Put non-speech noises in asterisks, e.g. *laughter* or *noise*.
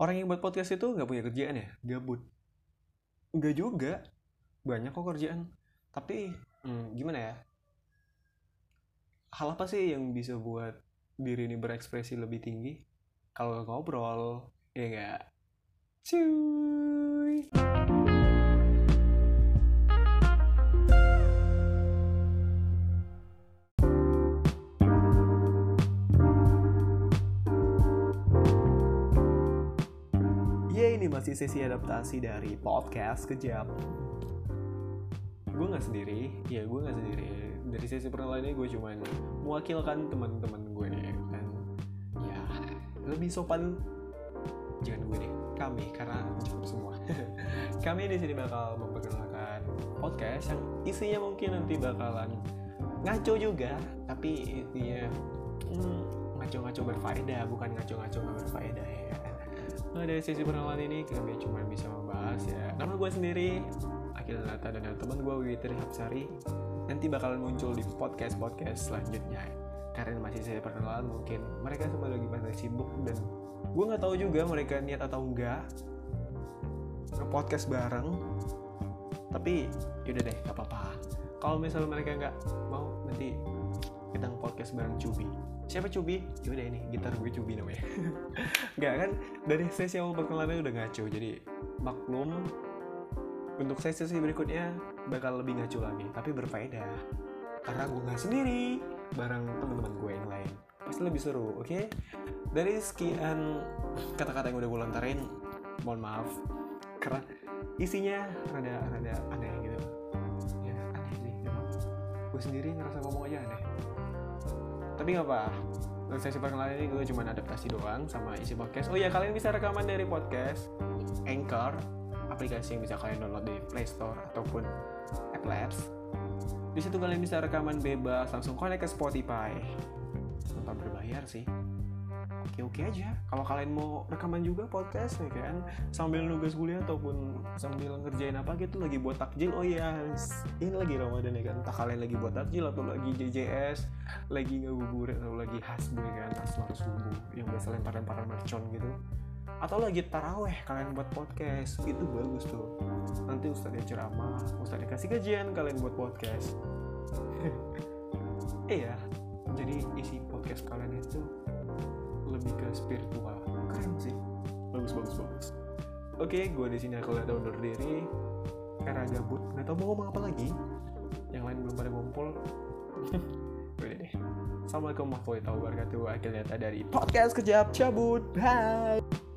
orang yang buat podcast itu nggak punya kerjaan ya? Gabut. Nggak juga. Banyak kok kerjaan. Tapi hmm, gimana ya? Hal apa sih yang bisa buat diri ini berekspresi lebih tinggi? Kalau ngobrol ya enggak cuy ini masih sesi adaptasi dari podcast kejap. Gue gak sendiri, ya gue gak sendiri. Dari sesi perkenalan ini gue cuman mewakilkan teman-teman gue Dan ya lebih sopan. Jangan gue deh, kami karena cukup semua. *laughs* Kami di sini bakal memperkenalkan podcast yang isinya mungkin nanti bakalan ngaco juga Tapi intinya hmm, ngaco-ngaco berfaedah bukan ngaco-ngaco gak berfaedah ya Nah dari sesi perkenalan ini kami cuma bisa membahas ya. Nama gue sendiri Akil Nata dan teman gue Witri Hapsari. Nanti bakalan muncul di podcast-podcast selanjutnya. Karena masih saya perkenalan mungkin mereka semua lagi pada sibuk Dan gue nggak tahu juga mereka niat atau enggak. Nge-podcast bareng. Tapi yaudah deh gak apa-apa. Kalau misalnya mereka nggak mau nanti kita nge-podcast bareng Cubi siapa Cubi? Yaudah ini gitar gue Cubi namanya. *laughs* Nggak kan dari sesi awal perkenalannya udah ngaco jadi maklum untuk sesi berikutnya bakal lebih ngaco lagi tapi berfaedah. Karena gue nggak sendiri bareng teman-teman gue yang lain. Pasti lebih seru oke? Dari sekian kata-kata yang udah gue lontarin mohon maaf. Karena isinya rada rada aneh gitu. Ya aneh sih emang. Gue sendiri ngerasa ngomong aja aneh tapi nggak apa. Untuk sesi perkenalan ini gue cuma adaptasi doang sama isi podcast. Oh ya kalian bisa rekaman dari podcast Anchor aplikasi yang bisa kalian download di Play Store ataupun Apple Apps. Di situ kalian bisa rekaman bebas langsung connect ke Spotify. Tanpa berbayar sih oke oke aja. Kalau kalian mau rekaman juga podcast ya kan? Sambil nugas kuliah ataupun sambil ngerjain apa gitu lagi buat takjil oh iya ini lagi ramadan ya kan? Entah kalian lagi buat takjil atau lagi JJS lagi ngabuburit atau lagi hasbu ya kan? Asmar subuh yang biasa lempar-lemparan mercon gitu. Atau lagi taraweh kalian buat podcast. Itu bagus tuh. Nanti ustadznya ceramah ustadznya kasih kajian kalian buat podcast. *laughs* Iya jadi isi podcast kalian itu lebih ke spiritual. Keren sih. Bagus bagus bagus. Oke gue di sini aku udah undur diri. Karena gabut. Nggak tahu mau ngomong apa lagi. Yang lain belum pada ngumpul. *laughs* Udah deh. Assalamualaikum warahmatullahi wabarakatuh. Akhirnya dari podcast kejap cabut. Bye